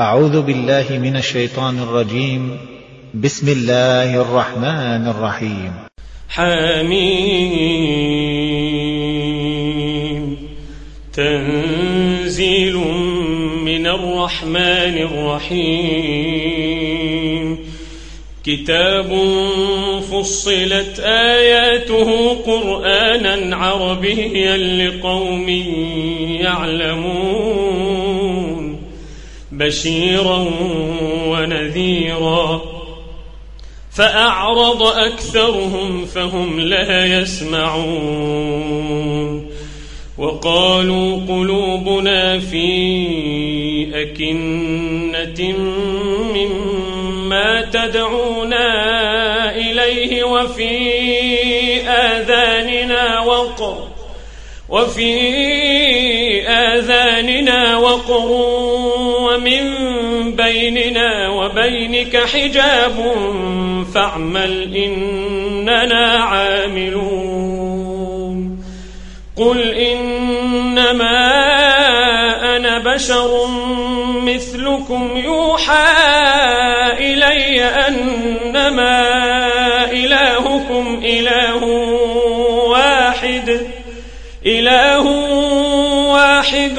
أعوذ بالله من الشيطان الرجيم. بسم الله الرحمن الرحيم. حميم. تنزيل من الرحمن الرحيم. كتاب فصلت آياته قرآنا عربيا لقوم يعلمون. بشيرا ونذيرا. فأعرض أكثرهم فهم لا يسمعون. وقالوا قلوبنا في أكنة مما تدعونا إليه وفي آذاننا وقر وفي آذاننا وقر. ومن بيننا وبينك حجاب فاعمل إننا عاملون. قل إنما أنا بشر مثلكم يوحى إلي أنما إلهكم إله واحد. إله واحد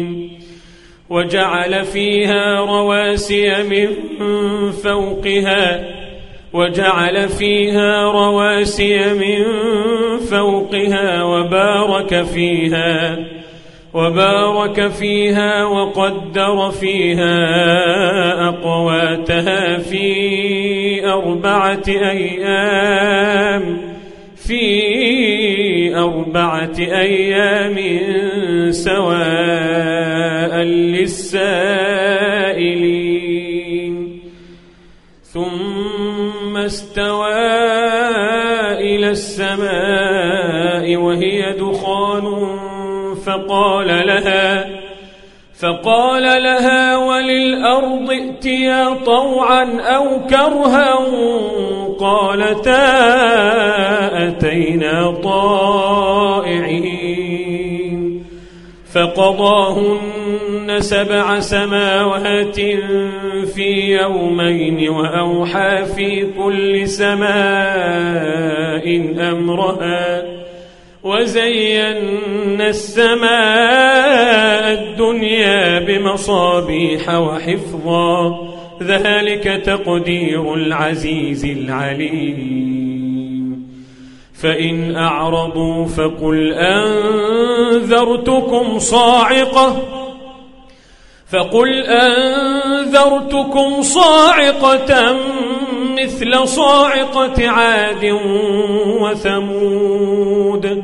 وجعل فيها رواسي من فوقها وجعل فيها رواسي من فوقها وبارك فيها وبارك فيها وقدر فيها أقواتها في أربعة أيام. في أربعة أيام سواء للسائلين. ثم استوى إلى السماء وهي دخان فقال لها فقال لها وللأرض ائتيا طوعا أو كرها قالتا أتينا طائعين فقضاهن سبع سماوات في يومين وأوحى في كل سماء أمرها وزينا السماء الدنيا بمصابيح وحفظا ذلك تقدير العزيز العليم. فإن أعرضوا فقل أنذرتكم صاعقة فقل أنذرتكم صاعقة مثل صاعقة عاد وثمود.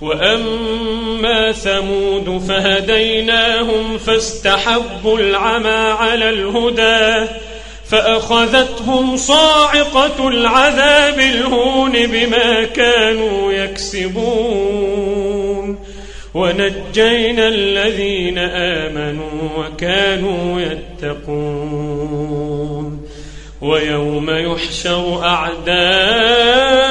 وأما ثمود فهديناهم فاستحبوا العمى على الهدى فأخذتهم صاعقة العذاب الهون بما كانوا يكسبون ونجينا الذين آمنوا وكانوا يتقون ويوم يحشر أعداء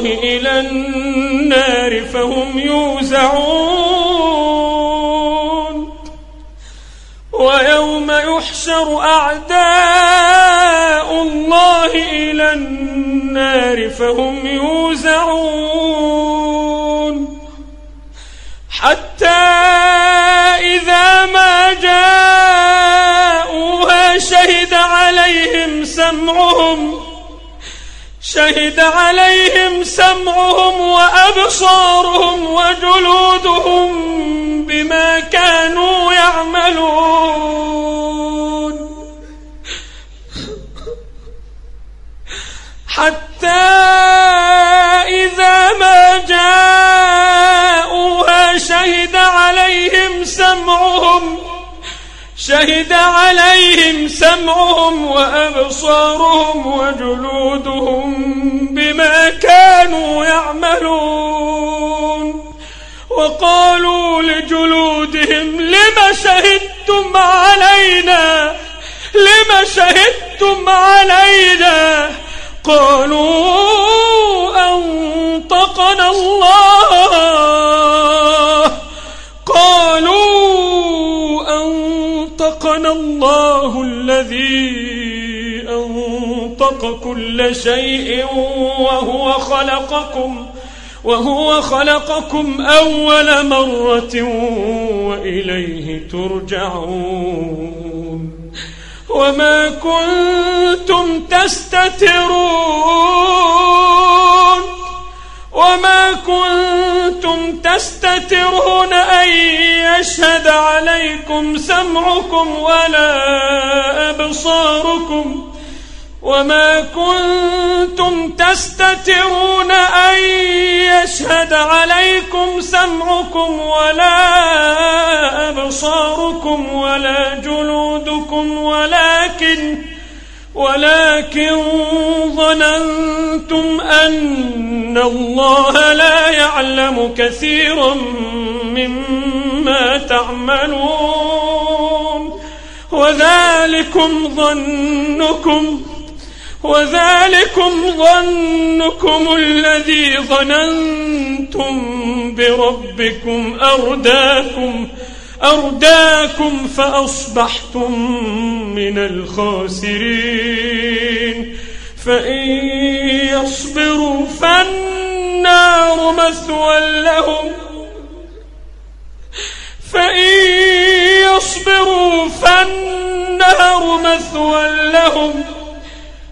الله إلى النار فهم يوزعون. ويوم يحشر أعداء الله إلى النار فهم يوزعون. حتى إذا ما جاءوها شهد عليهم سمعهم شهد عليهم سمعهم وأبصارهم وجلودهم بما كانوا يعملون. حتى إذا ما جاءوها شهد عليهم سمعهم شهد عليهم سمعهم وأبصارهم وجلودهم كانوا يعملون. وقالوا لجلودهم لم شهدتم علينا؟ لم شهدتم علينا؟ قالوا أنطق كل شيء وهو خلقكم وهو خلقكم أول مرة وإليه ترجعون. وما كنتم تستترون وما كنتم تستترون أن يشهد عليكم سمعكم ولا أبصاركم. وما كنتم تستترون أن يشهد عليكم سمعكم ولا أبصاركم ولا جلودكم ولكن ولكن ظننتم أن الله لا يعلم كثيرا مما تعملون وذلكم ظنكم وذلكم ظنكم الذي ظننتم بربكم أرداكم أرداكم فأصبحتم من الخاسرين. فإن يصبروا فالنار مثوى لهم. فإن يصبروا فالنار مثوى لهم.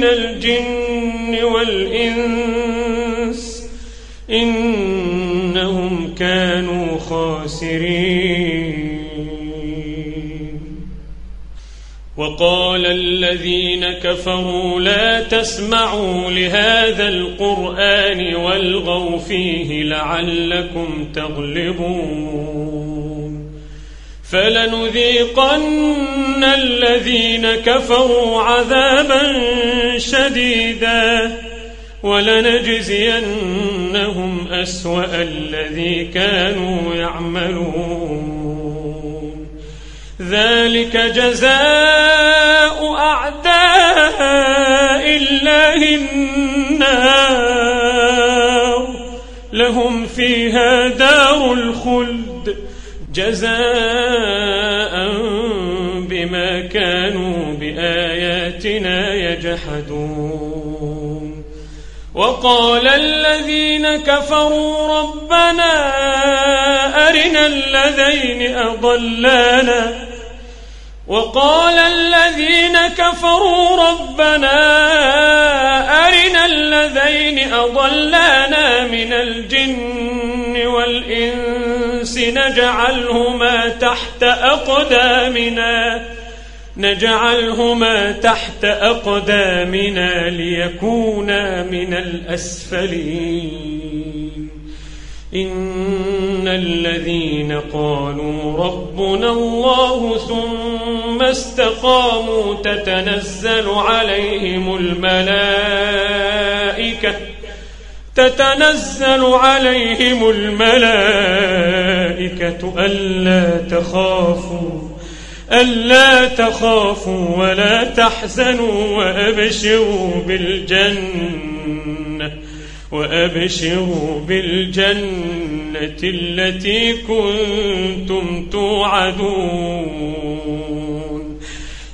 من الجن والإنس إنهم كانوا خاسرين. وقال الذين كفروا لا تسمعوا لهذا القرآن والغوا فيه لعلكم تغلبون. فلنذيقن الذين كفروا عذابا شديدا ولنجزينهم أسوأ الذي كانوا يعملون. ذلك جزاء أعداء الله النار. لهم فيها دار الخلد. جزاء بما كانوا بآياتنا يجحدون. وقال الذين كفروا ربنا أرنا الذين أضلانا. وقال الذين كفروا ربنا أرنا الذين أضلانا من الجن والإنس. نجعلهما تحت أقدامنا. نجعلهما تحت أقدامنا ليكونا من الأسفلين. إن الذين قالوا ربنا الله ثم استقاموا تتنزل عليهم الملائكة تتنزل عليهم الملائكة ألا تخافوا ألا تخافوا ولا تحزنوا وأبشروا بالجنة وأبشروا بالجنة التي كنتم توعدون.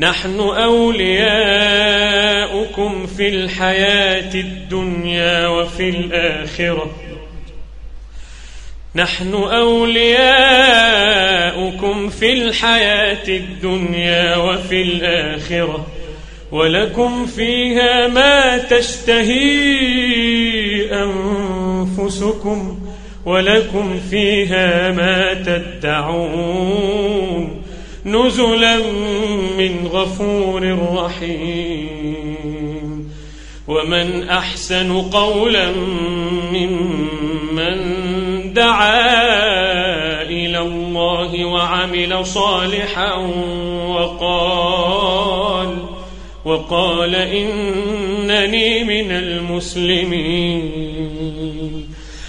نحن أولياؤكم في الحياة الدنيا وفي الآخرة. نحن أولياؤكم في الحياة الدنيا وفي الآخرة. ولكم فيها ما تشتهي أنفسكم. ولكم فيها ما تدعون. نزلا من غفور رحيم. ومن أحسن قولا ممن دعا إلى الله وعمل صالحا وقال وقال إنني من المسلمين.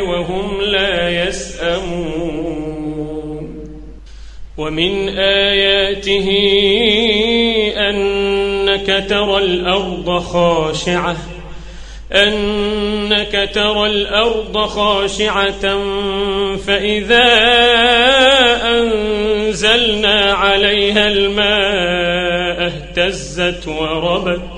وهم لا يسأمون. ومن آياته أنك ترى الأرض خاشعة أنك ترى الأرض خاشعة فإذا أنزلنا عليها الماء اهتزت وربت.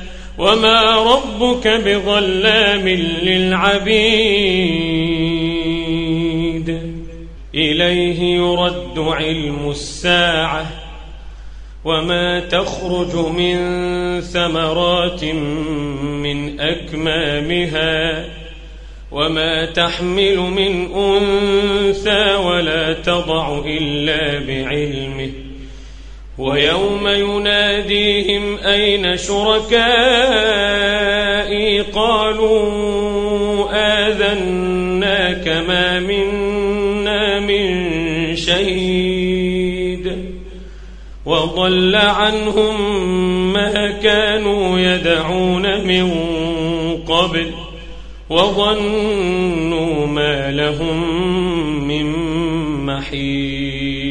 وما ربك بظلام للعبيد إليه يرد علم الساعة وما تخرج من ثمرات من أكمامها وما تحمل من أنثى ولا تضع إلا بعلمه ويوم يناديهم أين شركائي؟ قالوا آذناك ما منا من شهيد. وضل عنهم ما كانوا يدعون من قبل وظنوا ما لهم من محيص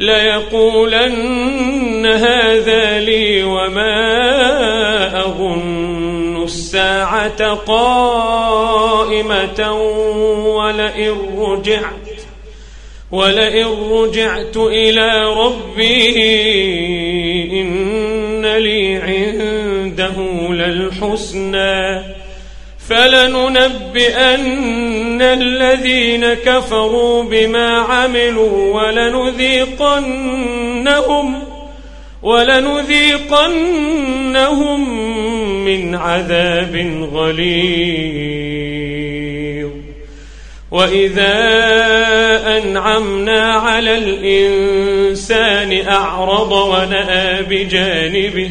ليقولن هذا لي وما أظن الساعة قائمة ولئن رجعت ولئن رجعت إلى ربي إن لي عنده للحسنى فلننبئن الذين كفروا بما عملوا ولنذيقنهم ولنذيقنهم من عذاب غليظ. وإذا أنعمنا على الإنسان أعرض ونأى بجانبه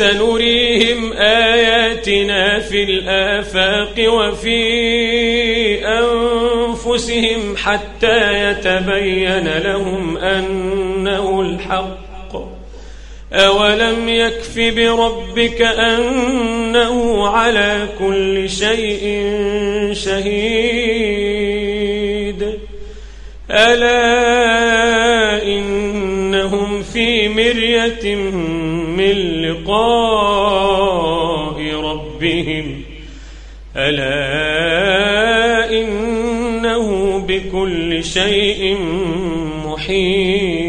سنريهم آياتنا في الآفاق وفي أنفسهم حتى يتبين لهم أنه الحق. أولم يكف بربك أنه على كل شيء شهيد. ألا في مرية من لقاء ربهم. ألا إنه بكل شيء محيط.